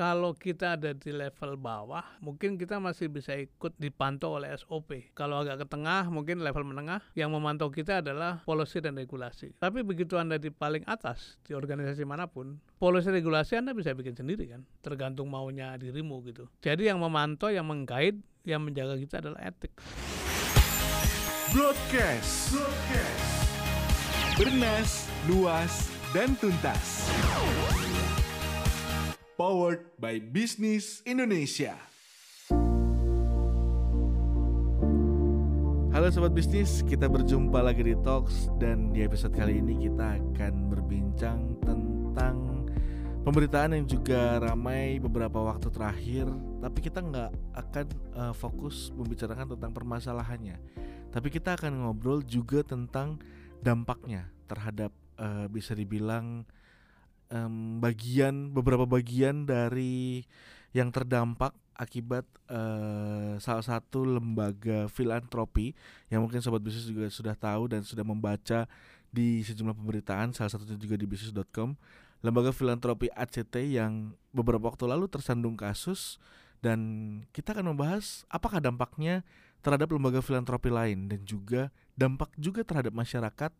kalau kita ada di level bawah, mungkin kita masih bisa ikut dipantau oleh SOP. Kalau agak ke tengah, mungkin level menengah, yang memantau kita adalah policy dan regulasi. Tapi begitu Anda di paling atas, di organisasi mana pun, policy regulasi Anda bisa bikin sendiri kan, tergantung maunya dirimu gitu. Jadi yang memantau, yang mengguide, yang menjaga kita adalah etik. Broadcast. Broadcast. Bernas, luas, dan tuntas. Powered by Business Indonesia. Halo sobat bisnis, kita berjumpa lagi di Talks dan di episode kali ini kita akan berbincang tentang pemberitaan yang juga ramai beberapa waktu terakhir, tapi kita nggak akan uh, fokus membicarakan tentang permasalahannya, tapi kita akan ngobrol juga tentang dampaknya terhadap uh, bisa dibilang um, bagian beberapa bagian dari yang terdampak akibat uh, salah satu lembaga filantropi yang mungkin sobat bisnis juga sudah tahu dan sudah membaca di sejumlah pemberitaan salah satunya juga di bisnis.com lembaga filantropi ACT yang beberapa waktu lalu tersandung kasus dan kita akan membahas apakah dampaknya terhadap lembaga filantropi lain dan juga dampak juga terhadap masyarakat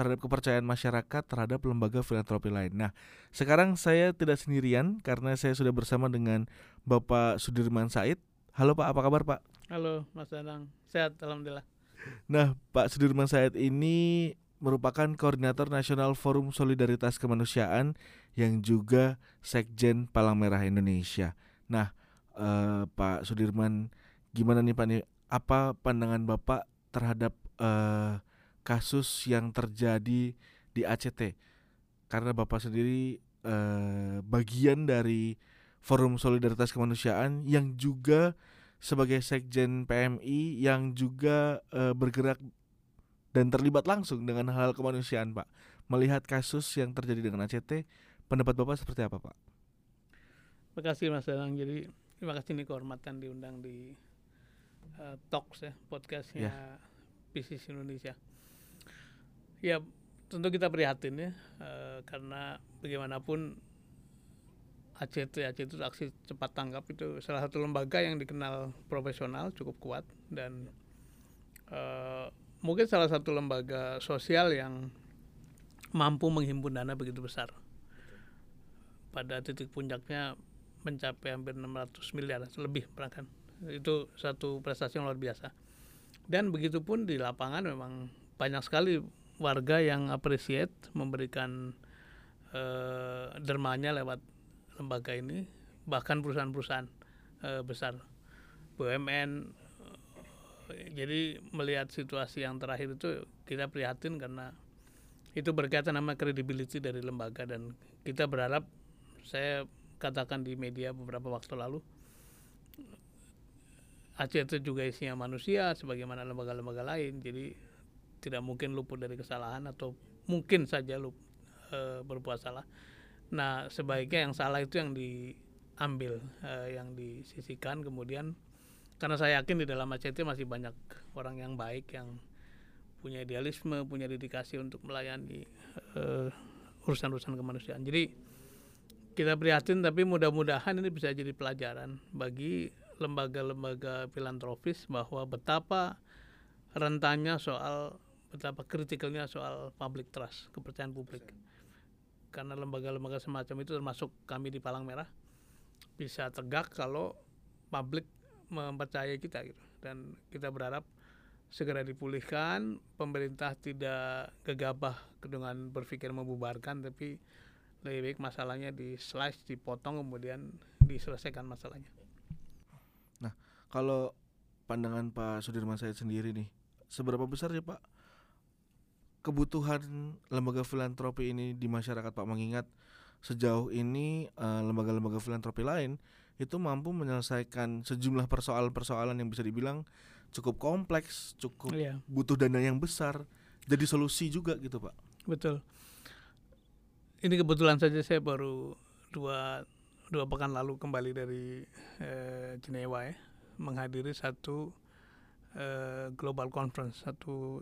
terhadap kepercayaan masyarakat terhadap lembaga filantropi lain. Nah, sekarang saya tidak sendirian karena saya sudah bersama dengan Bapak Sudirman Said. Halo Pak, apa kabar Pak? Halo Mas Danang, sehat Alhamdulillah. Nah, Pak Sudirman Said ini merupakan koordinator nasional Forum Solidaritas Kemanusiaan yang juga Sekjen Palang Merah Indonesia. Nah, eh, Pak Sudirman, gimana nih Pak nih? Apa pandangan Bapak terhadap eh, kasus yang terjadi di ACT karena Bapak sendiri eh, bagian dari Forum Solidaritas Kemanusiaan yang juga sebagai sekjen PMI yang juga eh, bergerak dan terlibat langsung dengan hal-hal kemanusiaan, Pak. Melihat kasus yang terjadi dengan ACT, pendapat Bapak seperti apa, Pak? Terima kasih Mas Danang. Jadi terima kasih nih kehormatan diundang di uh, Talks ya podcastnya yeah. Bisnis Indonesia. Ya tentu kita prihatin ya uh, karena bagaimanapun ACT ACT itu aksi cepat tanggap itu salah satu lembaga yang dikenal profesional cukup kuat dan uh, mungkin salah satu lembaga sosial yang mampu menghimpun dana begitu besar. Pada titik puncaknya mencapai hampir 600 miliar lebih bahkan. Itu satu prestasi yang luar biasa. Dan begitupun di lapangan memang banyak sekali warga yang appreciate memberikan uh, dermanya lewat lembaga ini bahkan perusahaan-perusahaan uh, besar BUMN jadi melihat situasi yang terakhir itu kita prihatin karena itu berkaitan sama credibility dari lembaga dan kita berharap saya katakan di media beberapa waktu lalu Aceh itu juga isinya manusia sebagaimana lembaga-lembaga lain. Jadi tidak mungkin luput dari kesalahan atau mungkin saja lup, e, berbuat salah. Nah, sebaiknya yang salah itu yang diambil, e, yang disisikan kemudian karena saya yakin di dalam ACT masih banyak orang yang baik yang punya idealisme, punya dedikasi untuk melayani urusan-urusan kemanusiaan. Jadi kita prihatin tapi mudah-mudahan ini bisa jadi pelajaran bagi lembaga-lembaga filantropis bahwa betapa rentannya soal betapa kritikalnya soal public trust, kepercayaan publik. Karena lembaga-lembaga semacam itu termasuk kami di Palang Merah bisa tegak kalau publik mempercayai kita gitu. Dan kita berharap segera dipulihkan, pemerintah tidak gegabah dengan berpikir membubarkan tapi lebih baik masalahnya di slice, dipotong kemudian diselesaikan masalahnya. Nah, kalau pandangan Pak Sudirman saya sendiri nih, seberapa besar sih Pak kebutuhan lembaga filantropi ini di masyarakat Pak mengingat sejauh ini uh, lembaga-lembaga filantropi lain itu mampu menyelesaikan sejumlah persoalan-persoalan yang bisa dibilang cukup kompleks, cukup yeah. butuh dana yang besar, jadi solusi juga gitu Pak. Betul. Ini kebetulan saja saya baru dua dua pekan lalu kembali dari eh, Jenewa ya, menghadiri satu eh, global conference, satu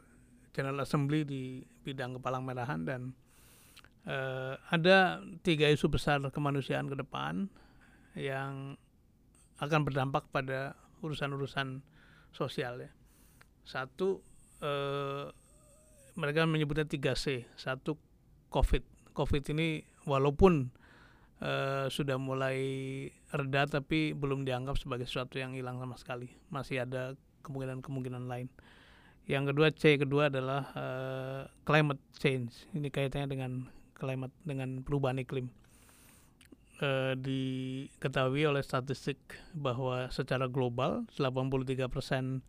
General Assembly di bidang kepalang merahan dan uh, ada tiga isu besar kemanusiaan ke depan yang akan berdampak pada urusan-urusan sosial ya. Satu eh, mereka menyebutnya 3C. Satu COVID. COVID ini walaupun eh, sudah mulai reda tapi belum dianggap sebagai sesuatu yang hilang sama sekali. Masih ada kemungkinan-kemungkinan lain. Yang kedua C kedua adalah eh, climate change. Ini kaitannya dengan climate dengan perubahan iklim. Eh, diketahui oleh statistik bahwa secara global 83%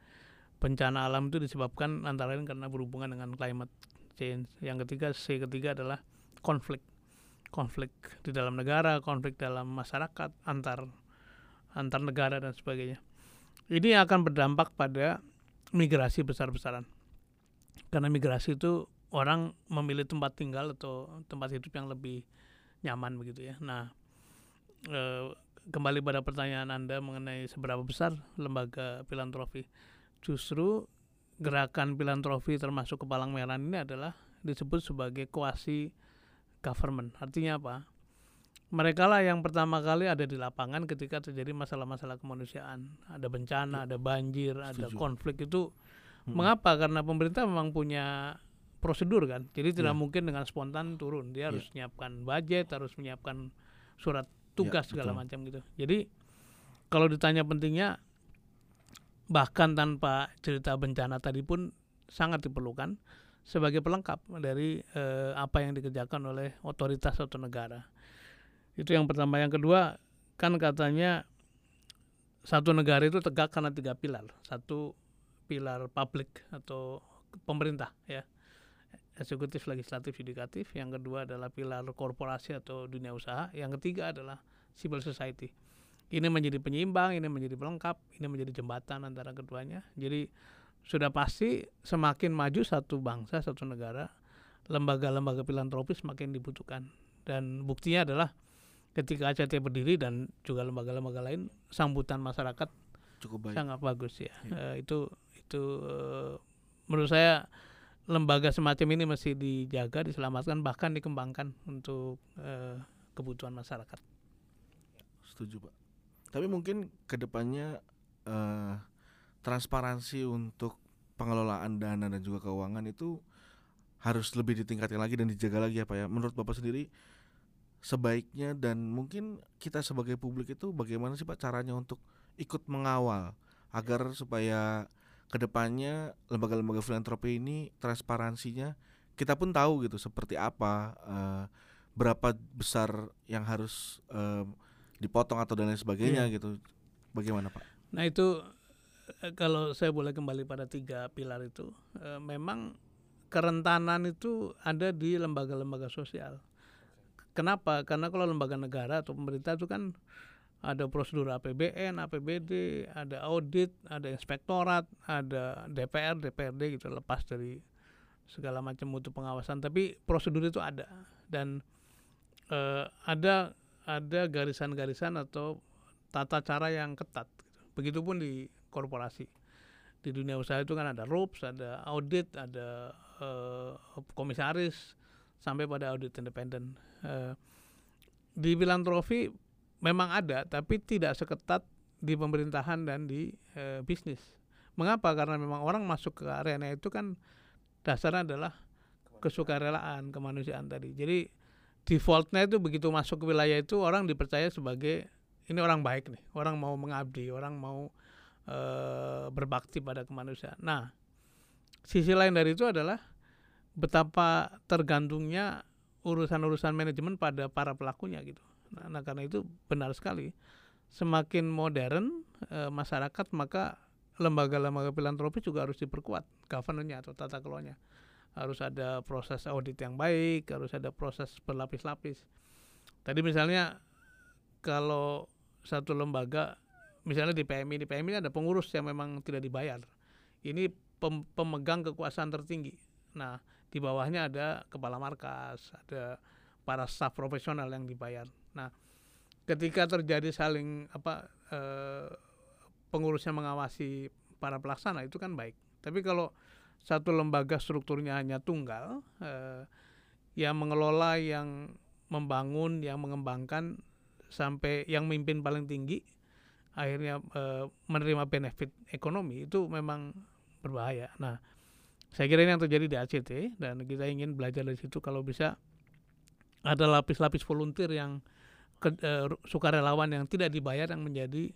bencana alam itu disebabkan antara lain karena berhubungan dengan climate change. Yang ketiga C ketiga adalah konflik. Konflik di dalam negara, konflik dalam masyarakat, antar antar negara dan sebagainya. Ini akan berdampak pada migrasi besar-besaran. Karena migrasi itu orang memilih tempat tinggal atau tempat hidup yang lebih nyaman begitu ya. Nah, eh, kembali pada pertanyaan Anda mengenai seberapa besar lembaga filantropi. Justru gerakan filantropi termasuk kepalang merah ini adalah disebut sebagai kuasi government. Artinya apa? Mereka lah yang pertama kali ada di lapangan ketika terjadi masalah-masalah kemanusiaan. Ada bencana, ada banjir, ada Setuju. konflik itu. Mm-mm. Mengapa? Karena pemerintah memang punya prosedur kan. Jadi tidak Ya. mungkin dengan spontan turun. Dia Ya. harus menyiapkan budget, harus menyiapkan surat tugas segala betul. macam gitu. Jadi kalau ditanya pentingnya bahkan tanpa cerita bencana tadi pun sangat diperlukan sebagai pelengkap dari eh, apa yang dikerjakan oleh otoritas atau negara. Itu yang pertama. Yang kedua kan katanya satu negara itu tegak karena tiga pilar. Satu pilar publik atau pemerintah ya eksekutif, legislatif, yudikatif. Yang kedua adalah pilar korporasi atau dunia usaha. Yang ketiga adalah civil society. Ini menjadi penyeimbang, ini menjadi pelengkap, ini menjadi jembatan antara keduanya. Jadi sudah pasti semakin maju satu bangsa, satu negara, lembaga-lembaga filantropis semakin dibutuhkan. Dan buktinya adalah ketika ACT berdiri dan juga lembaga-lembaga lain, sambutan masyarakat Cukup baik. sangat bagus ya. Iya. Eh, itu itu eh, menurut saya lembaga semacam ini mesti dijaga, diselamatkan, bahkan dikembangkan untuk eh, kebutuhan masyarakat. Setuju pak. Tapi mungkin ke depannya eh, transparansi untuk pengelolaan dana dan juga keuangan itu harus lebih ditingkatkan lagi dan dijaga lagi ya pak ya. Menurut bapak sendiri sebaiknya dan mungkin kita sebagai publik itu bagaimana sih pak caranya untuk ikut mengawal agar supaya ke depannya lembaga-lembaga filantropi ini transparansinya kita pun tahu gitu seperti apa eh, berapa besar yang harus eh, dipotong atau dan lain sebagainya Iya. gitu bagaimana pak? Nah itu eh, kalau saya boleh kembali pada tiga pilar itu, eh, memang kerentanan itu ada di lembaga-lembaga sosial. Kenapa? Karena kalau lembaga negara atau pemerintah itu kan ada prosedur APBN, APBD, ada audit, ada inspektorat, ada DPR, DPRD gitu lepas dari segala macam mutu pengawasan. Tapi prosedur itu ada dan eh, ada ada garisan-garisan atau tata cara yang ketat. Gitu. Begitupun di korporasi. Di dunia usaha itu kan ada RUPS, ada audit, ada eh, komisaris, sampai pada audit independen. Eh, di filantropi memang ada, tapi tidak seketat di pemerintahan dan di eh, bisnis. Mengapa? Karena memang orang masuk ke arena itu kan dasarnya adalah kesukarelaan, kemanusiaan tadi. Jadi defaultnya itu begitu masuk ke wilayah itu orang dipercaya sebagai ini orang baik nih, orang mau mengabdi, orang mau eh, berbakti pada kemanusiaan. Nah, sisi lain dari itu adalah betapa tergantungnya urusan-urusan manajemen pada para pelakunya gitu. Nah, nah, karena itu benar sekali. Semakin modern eh, masyarakat maka lembaga-lembaga filantropi juga harus diperkuat governance-nya atau tata kelolanya. Harus ada proses audit yang baik, harus ada proses berlapis-lapis. Tadi misalnya kalau satu lembaga misalnya di PMI, di PMI ada pengurus yang memang tidak dibayar. Ini pem- pemegang kekuasaan tertinggi. Nah, di bawahnya ada kepala markas, ada para staf profesional yang dibayar. Nah, ketika terjadi saling apa eh, pengurusnya mengawasi para pelaksana itu kan baik. Tapi kalau satu lembaga strukturnya hanya tunggal, eh, yang mengelola, yang membangun, yang mengembangkan sampai yang mimpin paling tinggi akhirnya eh, menerima benefit ekonomi itu memang berbahaya. Nah, saya kira ini yang terjadi di ACT dan kita ingin belajar dari situ kalau bisa ada lapis-lapis volunteer yang ke, eh, sukarelawan yang tidak dibayar yang menjadi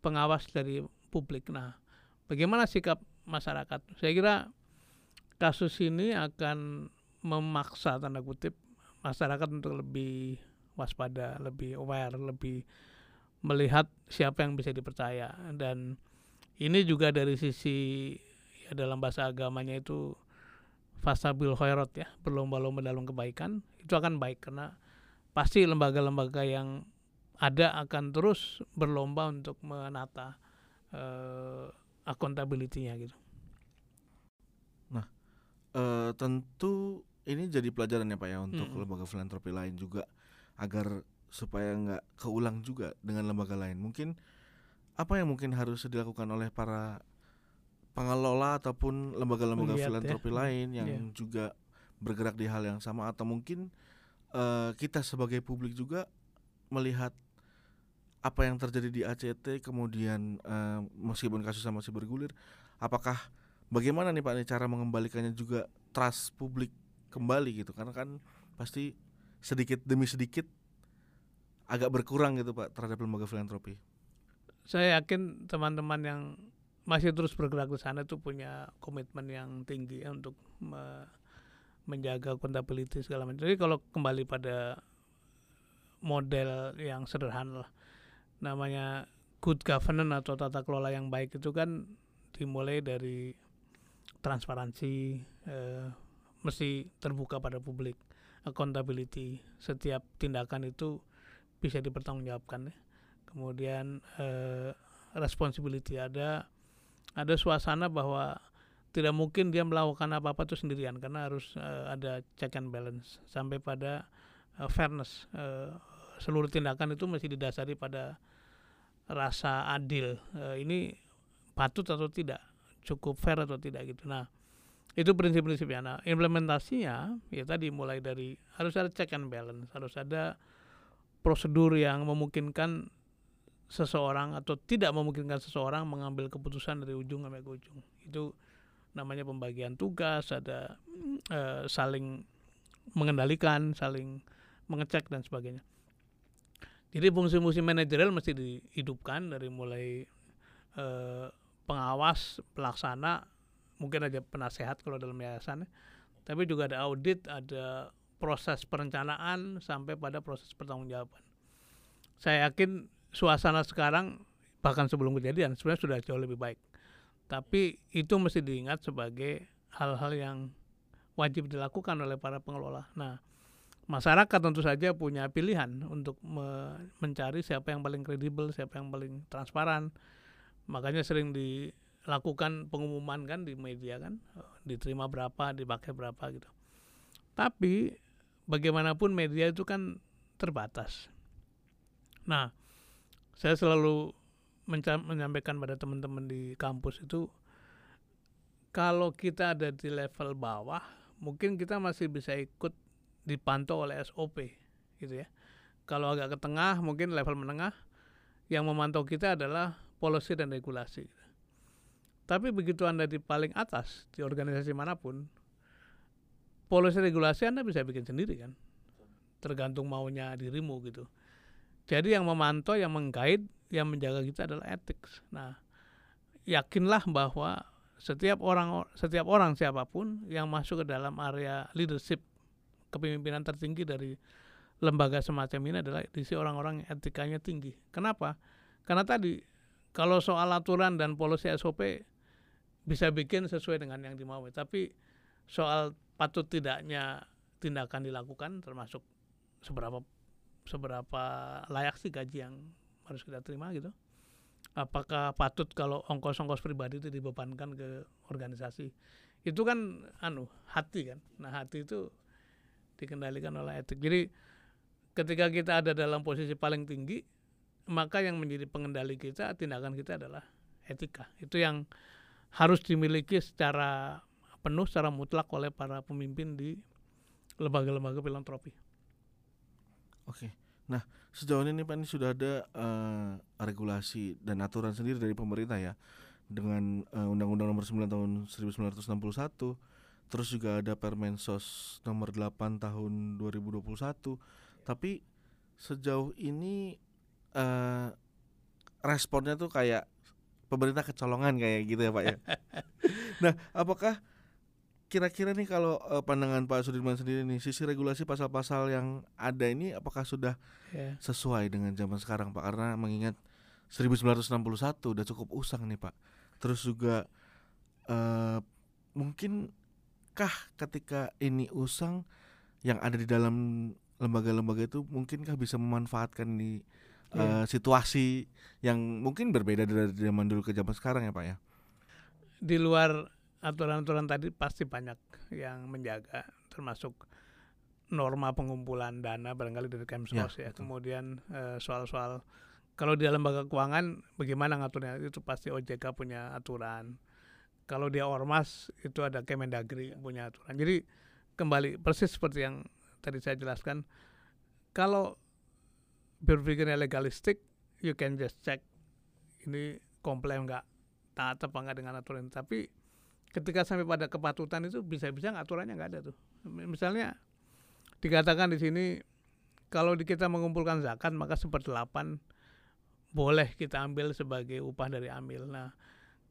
pengawas dari publik. Nah, bagaimana sikap masyarakat? Saya kira kasus ini akan memaksa tanda kutip masyarakat untuk lebih waspada, lebih aware, lebih melihat siapa yang bisa dipercaya dan ini juga dari sisi ya dalam bahasa agamanya itu fasabil khairat ya berlomba-lomba dalam kebaikan itu akan baik karena pasti lembaga-lembaga yang ada akan terus berlomba untuk menata uh, accountability-nya gitu. Nah, uh, tentu ini jadi pelajaran ya Pak ya untuk hmm. lembaga filantropi lain juga agar supaya nggak keulang juga dengan lembaga lain. Mungkin apa yang mungkin harus dilakukan oleh para pengelola ataupun lembaga-lembaga ya. filantropi ya. lain yang yeah. juga bergerak di hal yang sama atau mungkin uh, kita sebagai publik juga melihat apa yang terjadi di ACT kemudian uh, meskipun kasusnya masih bergulir apakah bagaimana nih Pak nih cara mengembalikannya juga trust publik kembali gitu karena kan pasti sedikit demi sedikit agak berkurang gitu Pak terhadap lembaga filantropi? Saya yakin teman-teman yang masih terus bergerak di sana itu punya komitmen yang tinggi ya untuk me menjaga accountability segala macam. Jadi kalau kembali pada model yang sederhana lah, namanya good governance atau tata kelola yang baik itu kan dimulai dari transparansi, eh, mesti terbuka pada publik, accountability, setiap tindakan itu bisa dipertanggungjawabkan ya. Kemudian eh, responsibility ada ada suasana bahwa tidak mungkin dia melakukan apa-apa itu sendirian karena harus uh, ada check and balance sampai pada uh, fairness uh, seluruh tindakan itu masih didasari pada rasa adil. Uh, ini patut atau tidak? Cukup fair atau tidak gitu. Nah itu prinsip-prinsipnya. Nah implementasinya ya tadi mulai dari harus ada check and balance harus ada prosedur yang memungkinkan seseorang atau tidak memungkinkan seseorang mengambil keputusan dari ujung sampai ke ujung itu namanya pembagian tugas ada e, saling mengendalikan saling mengecek dan sebagainya jadi fungsi-fungsi manajerial mesti dihidupkan dari mulai e, pengawas pelaksana mungkin aja penasehat kalau dalam yayasan tapi juga ada audit ada proses perencanaan sampai pada proses pertanggungjawaban. Saya yakin suasana sekarang bahkan sebelum kejadian sebenarnya sudah jauh lebih baik. Tapi itu mesti diingat sebagai hal-hal yang wajib dilakukan oleh para pengelola. Nah, masyarakat tentu saja punya pilihan untuk me mencari siapa yang paling kredibel, siapa yang paling transparan. Makanya sering dilakukan pengumuman kan di media kan, diterima berapa, dipakai berapa gitu. Tapi bagaimanapun media itu kan terbatas. Nah, saya selalu menyampaikan pada teman-teman di kampus itu kalau kita ada di level bawah, mungkin kita masih bisa ikut dipantau oleh SOP gitu ya. Kalau agak ke tengah, mungkin level menengah yang memantau kita adalah policy dan regulasi. Tapi begitu Anda di paling atas di organisasi mana pun, polisi regulasi Anda bisa bikin sendiri kan. Tergantung maunya dirimu gitu. Jadi yang memantau, yang menggait, yang menjaga kita adalah etik. Nah, yakinlah bahwa setiap orang setiap orang siapa pun yang masuk ke dalam area leadership kepemimpinan tertinggi dari lembaga semacam ini adalah diisi orang-orang yang etikanya tinggi. Kenapa? Karena tadi kalau soal aturan dan polisi SOP bisa bikin sesuai dengan yang dimau, tapi soal patut tidaknya tindakan dilakukan termasuk seberapa seberapa layak sih gaji yang harus kita terima gitu? Apakah patut kalau ongkos-ongkos pribadi itu dibebankan ke organisasi? Itu kan anu hati kan? Nah hati itu dikendalikan oleh etik. Jadi ketika kita ada dalam posisi paling tinggi maka yang menjadi pengendali kita tindakan kita adalah etika. Itu yang harus dimiliki secara penuh secara mutlak oleh para pemimpin di lembaga-lembaga filantropi. Oke. Nah, sejauh ini Pak ini sudah ada uh, regulasi dan aturan sendiri dari pemerintah ya dengan uh, Undang-Undang Nomor 9 Tahun 1961, terus juga ada Permensos Nomor 8 Tahun 2021. Tapi sejauh ini uh, responnya tuh kayak pemerintah kecolongan kayak gitu ya Pak ya. nah, apakah kira-kira nih kalau uh, pandangan Pak Sudirman sendiri nih sisi regulasi pasal-pasal yang ada ini apakah sudah yeah. sesuai dengan zaman sekarang Pak karena mengingat 1961 udah cukup usang nih Pak terus juga uh, mungkinkah ketika ini usang yang ada di dalam lembaga-lembaga itu mungkinkah bisa memanfaatkan di yeah. uh, situasi yang mungkin berbeda dari zaman dulu ke zaman sekarang ya Pak ya di luar aturan-aturan tadi pasti banyak yang menjaga termasuk norma pengumpulan dana barangkali dari Kemsos ya, ya. kemudian eh, soal-soal kalau di lembaga keuangan bagaimana ngaturnya? Itu pasti OJK punya aturan. Kalau dia ormas itu ada Kemendagri punya aturan. Jadi kembali persis seperti yang tadi saya jelaskan kalau berpikirnya legalistik you can just check ini komplain nggak taat apa nggak dengan aturan. Tapi ketika sampai pada kepatutan itu bisa-bisa aturannya nggak ada tuh. Misalnya dikatakan di sini kalau kita mengumpulkan zakat maka seperdelapan boleh kita ambil sebagai upah dari amil. Nah,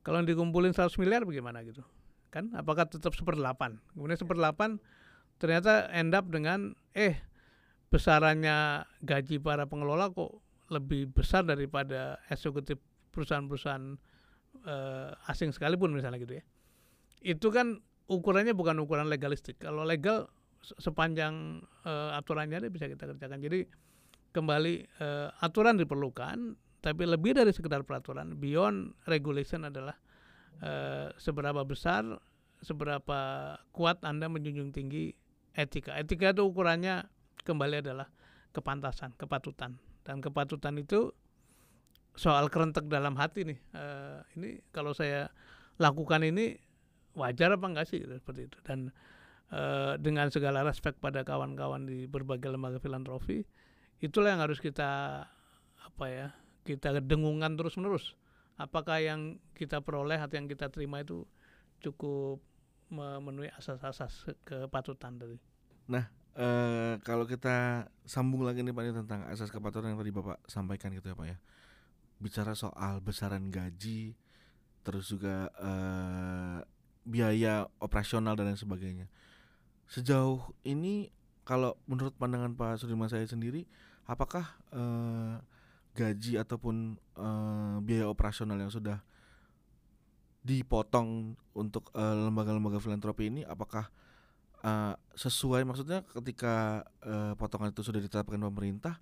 kalau dikumpulin 100 miliar bagaimana gitu? Kan apakah tetap seperdelapan? Kemudian seperdelapan ternyata end up dengan eh besarannya gaji para pengelola kok lebih besar daripada eksekutif perusahaan-perusahaan uh, asing sekalipun misalnya gitu ya itu kan ukurannya bukan ukuran legalistik. Kalau legal sepanjang uh, aturannya ada bisa kita kerjakan. Jadi kembali uh, aturan diperlukan, tapi lebih dari sekedar peraturan, beyond regulation adalah uh, seberapa besar, seberapa kuat Anda menjunjung tinggi etika. Etika itu ukurannya kembali adalah kepantasan, kepatutan. Dan kepatutan itu soal kerentek dalam hati nih. Uh, ini kalau saya lakukan ini wajar apa enggak sih seperti itu dan uh, dengan segala respect pada kawan-kawan di berbagai lembaga filantropi itulah yang harus kita apa ya kita dengungan terus menerus apakah yang kita peroleh atau yang kita terima itu cukup memenuhi asas-asas kepatutan tadi. Nah, e, kalau kita sambung lagi nih Pak ini tentang asas kepatutan yang tadi Bapak sampaikan gitu ya Pak ya. Bicara soal besaran gaji terus juga e, biaya operasional dan lain sebagainya. Sejauh ini kalau menurut pandangan Pak Sudirman saya sendiri, apakah eh, gaji ataupun eh, biaya operasional yang sudah dipotong untuk eh, lembaga-lembaga filantropi ini, apakah eh, sesuai maksudnya ketika eh, potongan itu sudah ditetapkan pemerintah,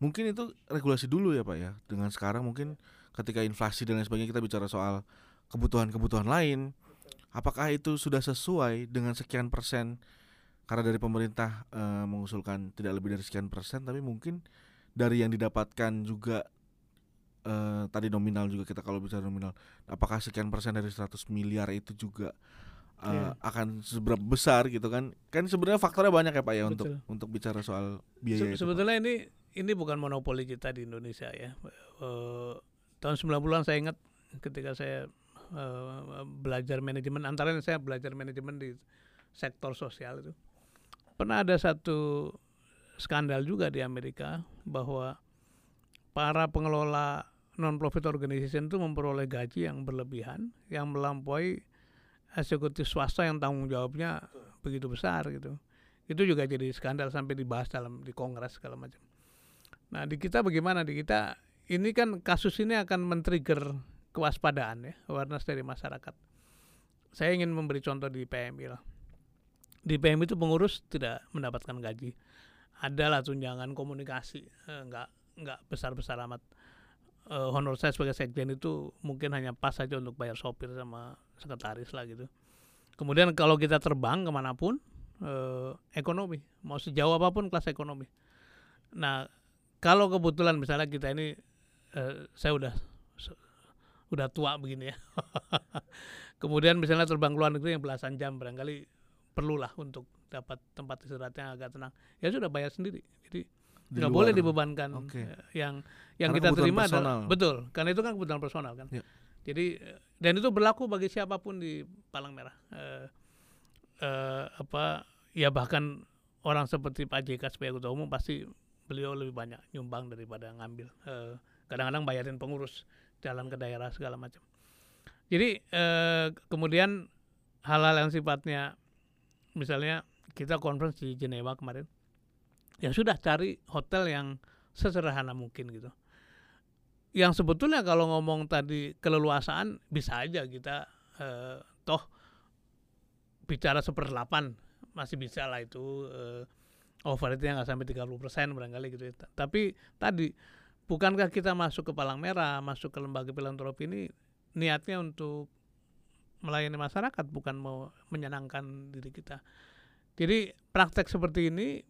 mungkin itu regulasi dulu ya Pak ya. Dengan sekarang mungkin ketika inflasi dan lain sebagainya kita bicara soal kebutuhan-kebutuhan lain apakah itu sudah sesuai dengan sekian persen karena dari pemerintah e, mengusulkan tidak lebih dari sekian persen tapi mungkin dari yang didapatkan juga e, tadi nominal juga kita kalau bicara nominal apakah sekian persen dari 100 miliar itu juga e, yeah. akan seberapa besar gitu kan kan sebenarnya faktornya banyak ya Pak ya Betul. untuk untuk bicara soal biaya Se sebetulnya ini ini bukan monopoli kita di Indonesia ya e, tahun 90-an saya ingat ketika saya uh, belajar manajemen antara saya belajar manajemen di sektor sosial itu. Pernah ada satu skandal juga di Amerika bahwa para pengelola non profit organization itu memperoleh gaji yang berlebihan yang melampaui eksekutif swasta yang tanggung jawabnya begitu besar gitu. Itu juga jadi skandal sampai dibahas dalam di kongres segala macam. Nah di kita bagaimana? Di kita ini kan kasus ini akan men-trigger kewaspadaan ya awareness dari masyarakat. Saya ingin memberi contoh di PMI lah. Di PMI itu pengurus tidak mendapatkan gaji. Adalah tunjangan komunikasi eh, nggak nggak besar besar amat. Eh, honor saya sebagai sekjen itu mungkin hanya pas saja untuk bayar sopir sama sekretaris lah gitu. Kemudian kalau kita terbang ke mana pun eh, ekonomi mau sejauh apa pun kelas ekonomi. Nah kalau kebetulan misalnya kita ini eh, saya udah udah tua begini ya. Kemudian misalnya terbang ke luar negeri yang belasan jam barangkali perlulah untuk dapat tempat istirahat yang agak tenang. Ya sudah bayar sendiri. Jadi Di nggak boleh dibebankan Oke. eh, yang yang Karena kita terima personal. adalah betul karena itu kan kebutuhan personal kan Ya. jadi eh, dan itu berlaku bagi siapa pun di Palang Merah Eh, eh, apa ya bahkan orang seperti Pak JK sebagai ketua umum pasti beliau lebih banyak nyumbang daripada ngambil Eh, kadang-kadang bayarin pengurus jalan ke daerah segala macam jadi eh, kemudian hal-hal yang sifatnya misalnya kita conference di Jenewa kemarin ya sudah cari hotel yang sesederhana mungkin gitu yang sebetulnya kalau ngomong tadi keleluasaan bisa aja kita eh, toh bicara seperdelapan masih bisa lah itu eh, overheadnya nggak sampai 30% barangkali gitu ya. Ta- tapi tadi bukankah kita masuk ke Palang Merah masuk ke lembaga filantropi ini niatnya untuk melayani masyarakat bukan mau menyenangkan diri kita? Jadi praktek seperti ini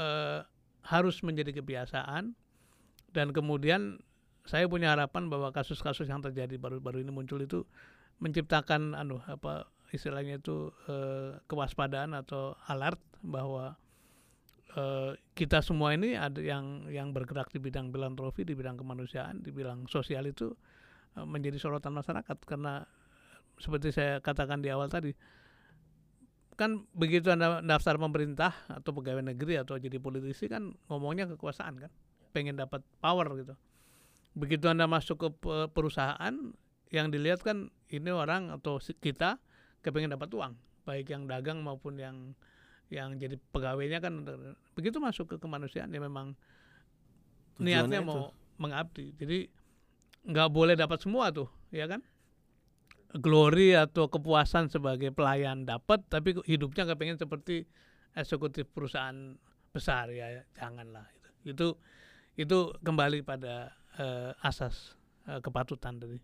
eh, harus menjadi kebiasaan. Dan kemudian saya punya harapan bahwa kasus-kasus yang terjadi baru-baru ini muncul itu menciptakan anu apa istilahnya itu eh, kewaspadaan atau alert bahwa eh, kita semua ini ada yang yang bergerak di bidang filantropi, di bidang kemanusiaan, di bidang sosial itu eh, menjadi sorotan masyarakat. Karena seperti saya katakan di awal tadi kan begitu anda daftar pemerintah atau pegawai negeri atau jadi politisi kan ngomongnya kekuasaan kan pengen dapat power gitu. Begitu anda masuk ke pe- perusahaan yang dilihat kan ini orang atau kita kepengen dapat uang baik yang dagang maupun yang yang jadi pegawainya kan begitu masuk ke kemanusiaan ya memang Tujuannya niatnya itu. mau mengabdi. Jadi nggak boleh dapat semua tuh ya kan? Glory atau kepuasan sebagai pelayan dapat tapi hidupnya kepengen seperti eksekutif perusahaan besar ya janganlah itu itu itu kembali pada eh, asas eh, kepatutan tadi.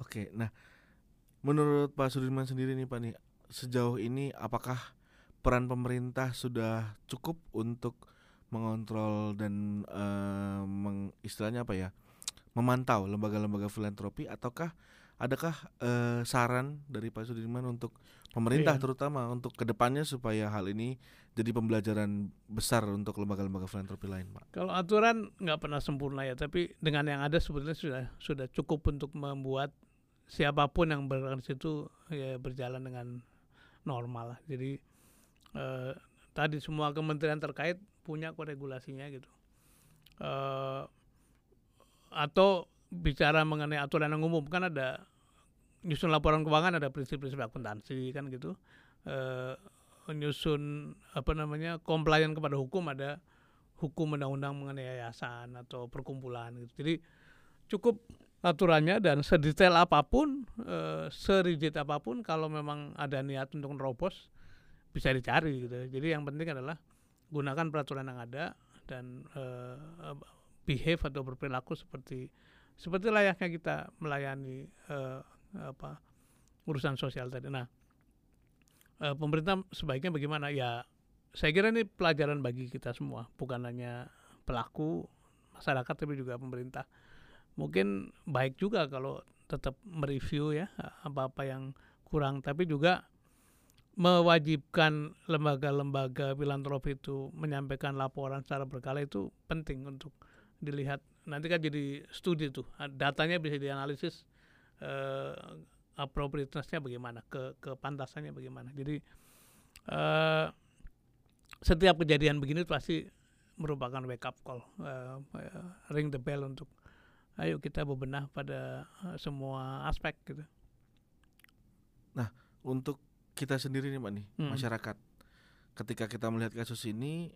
Oke, nah menurut Pak Sudirman sendiri nih Pak nih sejauh ini apakah peran pemerintah sudah cukup untuk mengontrol dan eh, meng- istilahnya apa ya memantau lembaga-lembaga filantropi ataukah adakah eh, saran dari Pak Sudirman untuk pemerintah Iya. terutama untuk ke depannya supaya hal ini jadi pembelajaran besar untuk lembaga-lembaga filantropi lain Pak? Kalau aturan nggak pernah sempurna ya, tapi dengan yang ada sebetulnya sudah sudah cukup untuk membuat siapa pun yang bergerak di situ ya berjalan dengan normal lah. Jadi eh, tadi semua kementerian terkait punya koregulasinya gitu. Eh, atau bicara mengenai aturan yang umum kan ada nyusun laporan keuangan ada prinsip-prinsip akuntansi kan gitu. Eh, nyusun apa namanya compliant kepada hukum ada hukum undang-undang mengenai yayasan atau perkumpulan gitu. Jadi cukup aturannya dan sedetail apa pun, eh, serigid apa pun kalau memang ada niat untuk nerobos bisa dicari gitu. Jadi yang penting adalah gunakan peraturan yang ada dan eh, behave atau berperilaku seperti seperti layaknya kita melayani eh, apa urusan sosial tadi. Nah, eh, pemerintah sebaiknya bagaimana? Ya, saya kira ini pelajaran bagi kita semua, bukan hanya pelaku masyarakat tapi juga pemerintah. Mungkin baik juga kalau tetap mereview ya apa-apa yang kurang, tapi juga mewajibkan lembaga-lembaga filantropi itu menyampaikan laporan secara berkala itu penting untuk dilihat. Nanti kan jadi studi tuh, datanya bisa dianalisis eh, appropriateness-nya bagaimana, ke kepantasannya bagaimana. Jadi eh, setiap kejadian begini pasti merupakan wake up call, eh, ring the bell untuk ayo kita bebenah pada semua aspek gitu. Untuk kita sendiri nih Pak nih Hmm. masyarakat ketika kita melihat kasus ini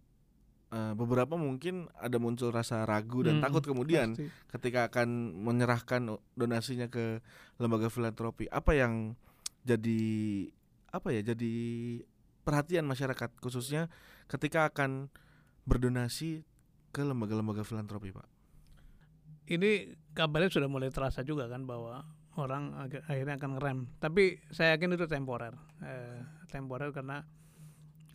eh, beberapa mungkin ada muncul rasa ragu dan Hmm, takut kemudian pasti. ketika akan menyerahkan donasinya ke lembaga filantropi apa yang jadi apa ya jadi perhatian masyarakat khususnya ketika akan berdonasi ke lembaga-lembaga filantropi Pak. ini kabarnya sudah mulai terasa juga kan bahwa orang akhirnya akan ngerem. Tapi saya yakin itu temporer, eh, temporer karena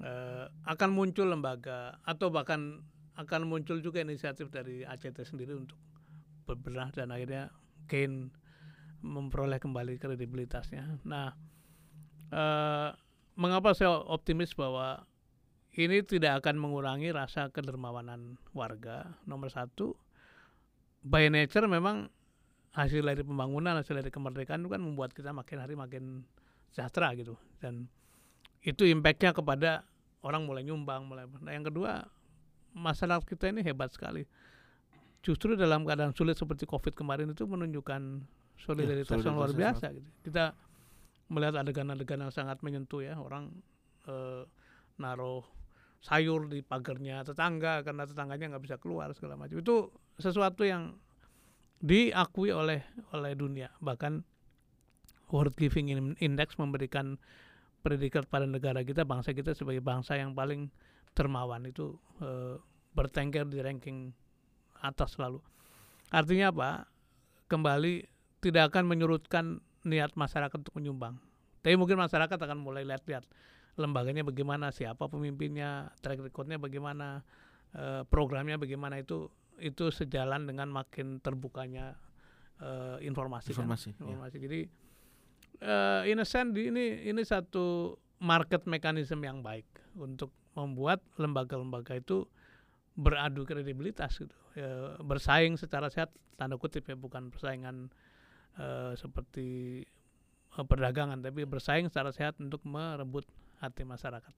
eh, akan muncul lembaga atau bahkan akan muncul juga inisiatif dari ACT sendiri untuk berbenah dan akhirnya gain memperoleh kembali kredibilitasnya. Nah, eh, mengapa saya optimis bahwa ini tidak akan mengurangi rasa kedermawanan warga. Nomor satu, by nature memang hasil dari pembangunan, hasil dari kemerdekaan itu kan membuat kita makin hari makin sejahtera gitu. Dan itu impactnya kepada orang mulai nyumbang, mulai. Nah yang kedua, masyarakat kita ini hebat sekali. Justru dalam keadaan sulit seperti COVID kemarin itu menunjukkan solidaritas yang luar biasa. Gitu. Kita melihat adegan-adegan yang sangat menyentuh ya orang eh, naruh sayur di pagarnya tetangga karena tetangganya nggak bisa keluar segala macam itu sesuatu yang diakui oleh oleh dunia. Bahkan World Giving In- Index memberikan predikat pada negara kita bangsa kita sebagai bangsa yang paling dermawan. Itu eh, bertengger di ranking atas selalu artinya apa? Kembali tidak akan menyurutkan niat masyarakat untuk menyumbang. Tapi mungkin masyarakat akan mulai lihat-lihat lembaganya bagaimana, siapa pemimpinnya, track recordnya bagaimana, eh, programnya bagaimana. Itu itu sejalan dengan makin terbukanya eh, informasi, kan. Informasi, iya. informasi. Jadi eh, in a sense ini ini satu market mechanism yang baik untuk membuat lembaga-lembaga itu beradu kredibilitas gitu, Ya, bersaing secara sehat tanda kutip ya bukan persaingan eh, seperti eh, perdagangan tapi bersaing secara sehat untuk merebut hati masyarakat.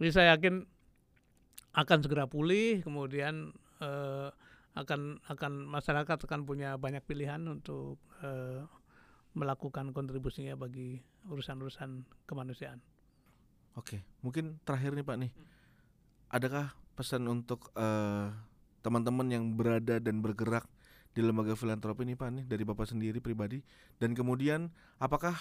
Jadi saya yakin akan segera pulih, kemudian eh, akan akan masyarakat akan punya banyak pilihan untuk eh, melakukan kontribusinya bagi urusan-urusan kemanusiaan. Oke, mungkin terakhir nih Pak nih, adakah pesan untuk eh, teman-teman yang berada dan bergerak di lembaga filantropi nih Pak nih dari Bapak sendiri pribadi dan kemudian apakah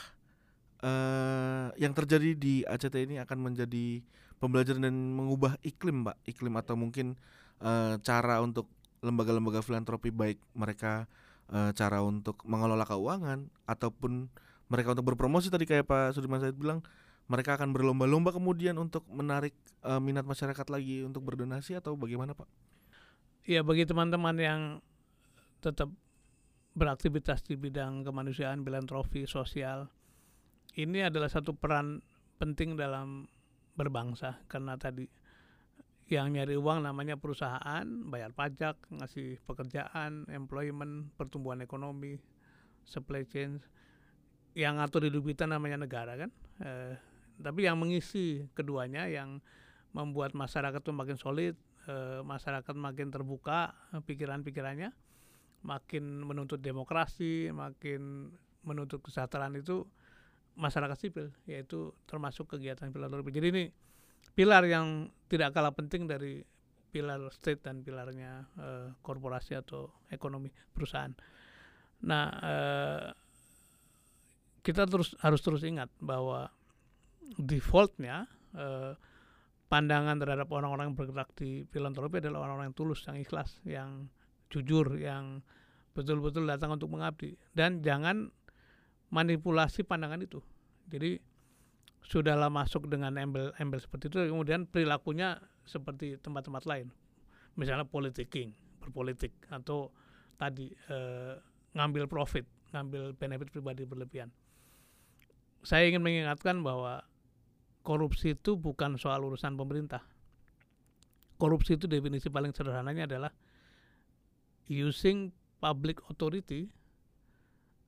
eh, yang terjadi di ACT ini akan menjadi pembelajaran dan mengubah iklim Pak, iklim atau mungkin eh, cara untuk lembaga-lembaga filantropi baik mereka eh, cara untuk mengelola keuangan ataupun mereka untuk berpromosi tadi kayak Pak Sudirman Said bilang mereka akan berlomba-lomba kemudian untuk menarik eh, minat masyarakat lagi untuk berdonasi atau bagaimana Pak? Ya bagi teman-teman yang tetap beraktivitas di bidang kemanusiaan, filantropi, sosial, ini adalah satu peran penting dalam berbangsa karena tadi yang nyari uang namanya perusahaan, bayar pajak, ngasih pekerjaan, employment, pertumbuhan ekonomi, supply chain. Yang ngatur hidup kita namanya negara kan. Eh, tapi yang mengisi keduanya yang membuat masyarakat itu makin solid, eh, masyarakat makin terbuka eh, pikiran-pikirannya, makin menuntut demokrasi, makin menuntut kesejahteraan itu masyarakat sipil, yaitu termasuk kegiatan filantropi. Jadi ini pilar yang tidak kalah penting dari pilar state dan pilarnya eh, korporasi atau ekonomi perusahaan. Nah, eh, kita terus harus terus ingat bahwa defaultnya eh, pandangan terhadap orang-orang yang bergerak di filantropi adalah orang-orang yang tulus, yang ikhlas, yang jujur, yang betul-betul datang untuk mengabdi dan jangan manipulasi pandangan itu. Jadi sudahlah masuk dengan embel-embel seperti itu kemudian perilakunya seperti tempat-tempat lain. Misalnya politiking, berpolitik atau tadi eh, ngambil profit, ngambil benefit pribadi berlebihan. Saya ingin mengingatkan bahwa korupsi itu bukan soal urusan pemerintah. Korupsi itu definisi paling sederhananya adalah using public authority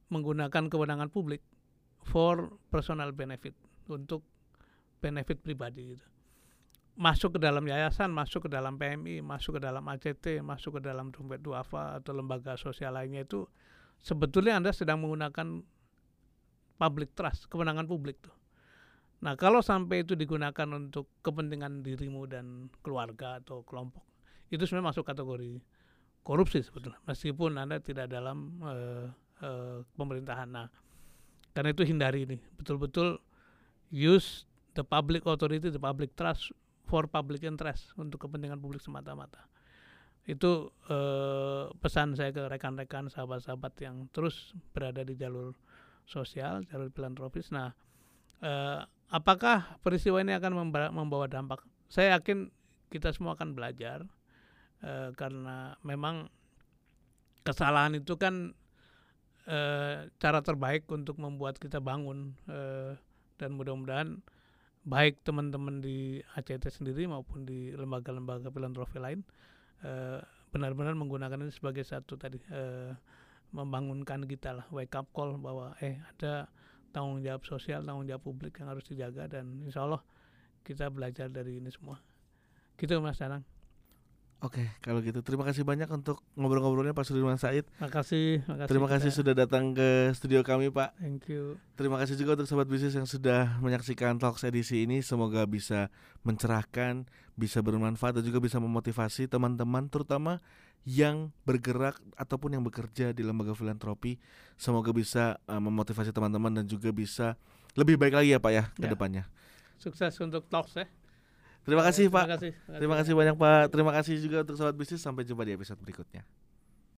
menggunakan kewenangan publik for personal benefit untuk benefit pribadi gitu. Masuk ke dalam yayasan, masuk ke dalam PMI, masuk ke dalam ACT, masuk ke dalam dompet duafa atau lembaga sosial lainnya itu sebetulnya Anda sedang menggunakan public trust, kewenangan publik tuh. Nah, kalau sampai itu digunakan untuk kepentingan dirimu dan keluarga atau kelompok, itu sebenarnya masuk kategori korupsi sebetulnya, meskipun Anda tidak dalam eh, eh, pemerintahan. Nah, karena itu hindari ini, betul-betul use the public authority, the public trust for public interest untuk kepentingan publik semata-mata. Itu eh, pesan saya ke rekan-rekan, sahabat-sahabat yang terus berada di jalur sosial, jalur filantropis. Nah, eh, apakah peristiwa ini akan memba- membawa dampak? Saya yakin kita semua akan belajar eh, karena memang kesalahan itu kan eh, cara terbaik untuk membuat kita bangun eh, dan mudah-mudahan baik teman-teman di ACT sendiri maupun di lembaga-lembaga filantropi lain eh, benar-benar menggunakan ini sebagai satu tadi eh, membangunkan kita lah. Wake up call bahwa eh ada tanggung jawab sosial tanggung jawab publik yang harus dijaga dan insya Allah kita belajar dari ini semua. Gitu Mas Danang Oke, kalau gitu terima kasih banyak untuk ngobrol-ngobrolnya Pak Sudirman Said. makasih makasih Terima kasih kita- sudah datang ke studio kami Pak. thank you Terima kasih juga untuk sobat bisnis yang sudah menyaksikan Talks edisi ini. Semoga bisa mencerahkan, bisa bermanfaat dan juga bisa memotivasi teman-teman terutama yang bergerak ataupun yang bekerja di lembaga filantropi. Semoga bisa uh, memotivasi teman-teman dan juga bisa lebih baik lagi ya Pak ya ke Ya. depannya. sukses untuk talks ya Terima kasih terima Pak. kasih Terima kasih banyak Pak. Terima kasih juga untuk sobat bisnis. Sampai jumpa di episode berikutnya.